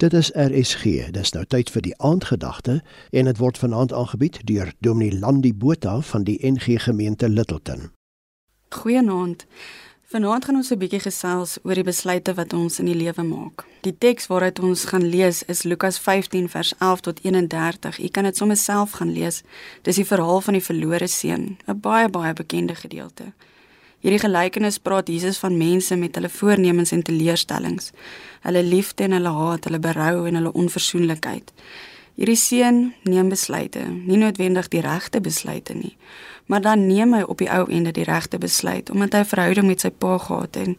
Dit is RSG. Dis nou tyd vir die aandgedagte en dit word vanaand aangebied deur Dominee Landi Botha van die NG Gemeente Littleton. Goeienaand. Vanaand gaan ons 'n bietjie gesels oor die besluite wat ons in die lewe maak. Die teks waaruit ons gaan lees is Lukas 15 vers 11 tot 31. U kan dit sommer self gaan lees. Dis die verhaal van die verlore seun, 'n baie baie bekende gedeelte. Hierdie gelykenis praat Jesus van mense met hulle voornemens en teleurstellings, hulle liefde en hulle haat, hulle berou en hulle onverzoenlikheid. Hierdie seun neem besluite, nie noodwendig die regte besluite nie, maar dan neem hy op die ou ende die regte besluit omdat hy 'n verhouding met sy pa gehad het.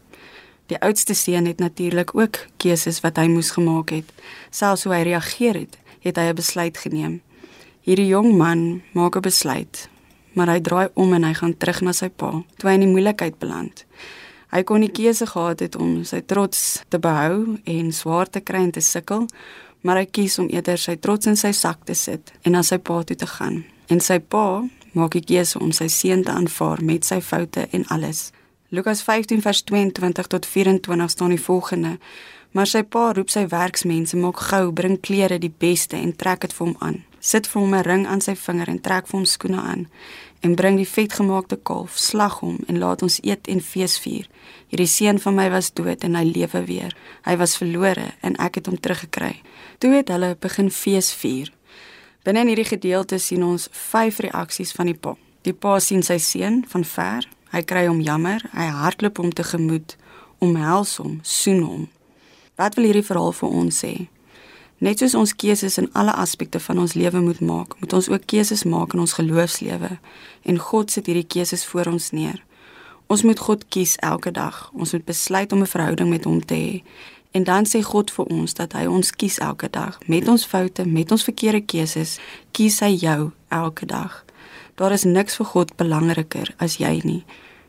Die oudste seun het natuurlik ook keuses wat hy moes gemaak het. Selfs hoe hy reageer het, het hy 'n besluit geneem. Hierdie jong man maak 'n besluit maar hy draai om en hy gaan terug na sy pa, toe hy in die moeilikheid beland. Hy kon nie keuse gehad het om sy trots te behou en swaar te kry en te sukkel, maar hy kies om eerder sy trots in sy sak te sit en na sy pa toe te gaan. En sy pa maak die keuse om sy seun te aanvaar met sy foute en alles. Lukas 15 vers 22 tot 24 staan die volgende: Maar sy pa roep sy werksmense, maak gou, bring klere die beste en trek dit vir hom aan sit vir hom 'n ring aan sy vinger en trek vir hom skoene aan en bring die vetgemaakte kalf, slag hom en laat ons eet en fees vier. Hierdie seun van my was dood en hy lewe weer. Hy was verlore en ek het hom teruggekry. Toe het hulle begin fees vier. Binne in hierdie gedeelte sien ons vyf reaksies van die pa. Die pa sien sy seun van ver. Hy kry hom jammer. Hy hardloop hom tegemoet, omhels hom, soen hom. Wat wil hierdie verhaal vir ons sê? Net soos ons keuses in alle aspekte van ons lewe moet maak, moet ons ook keuses maak in ons geloofslewe en God sit hierdie keuses voor ons neer. Ons moet God kies elke dag. Ons moet besluit om 'n verhouding met hom te hê. En dan sê God vir ons dat hy ons kies elke dag met ons foute, met ons verkeerde keuses, kies hy jou elke dag. Daar is niks vir God belangriker as jy nie.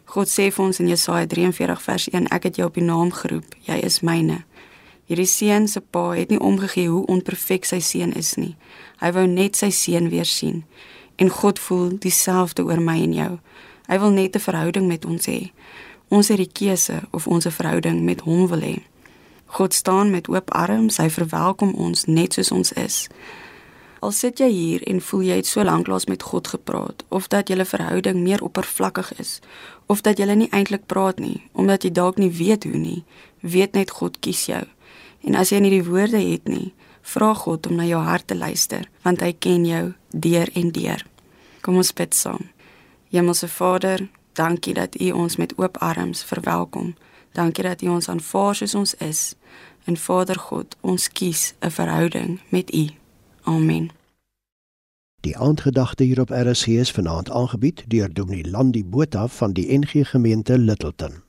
God sê vir ons in Jesaja 43 vers 1: Ek het jou op die naam geroep. Jy is myne. Hierdie seun se pa het nie omgegee hoe onperfek sy seun is nie. Hy wou net sy seun weer sien. En God voel dieselfde oor my en jou. Hy wil net 'n verhouding met ons hê. Ons het die keuse of ons 'n verhouding met hom wil hê. God staan met oop arms, hy verwelkom ons net soos ons is. Al sit jy hier en voel jy het so lank lank met God gepraat of dat julle verhouding meer oppervlakkig is of dat julle nie eintlik praat nie omdat jy dalk nie weet hoe nie, weet net God kies jou. En as jy nie die woorde het nie, vra God om na jou hart te luister, want hy ken jou deur en deur. Kom ons bid saam. Hemelse Vader, dankie dat U ons met oop arms verwelkom. Dankie dat U ons aanvaar soos ons is. En Vader God, ons kies 'n verhouding met U. Amen. Die aandgedagte hier op RSG is vanaand aangebied deur Dominee Landi Botha van die NG Gemeente Littleton.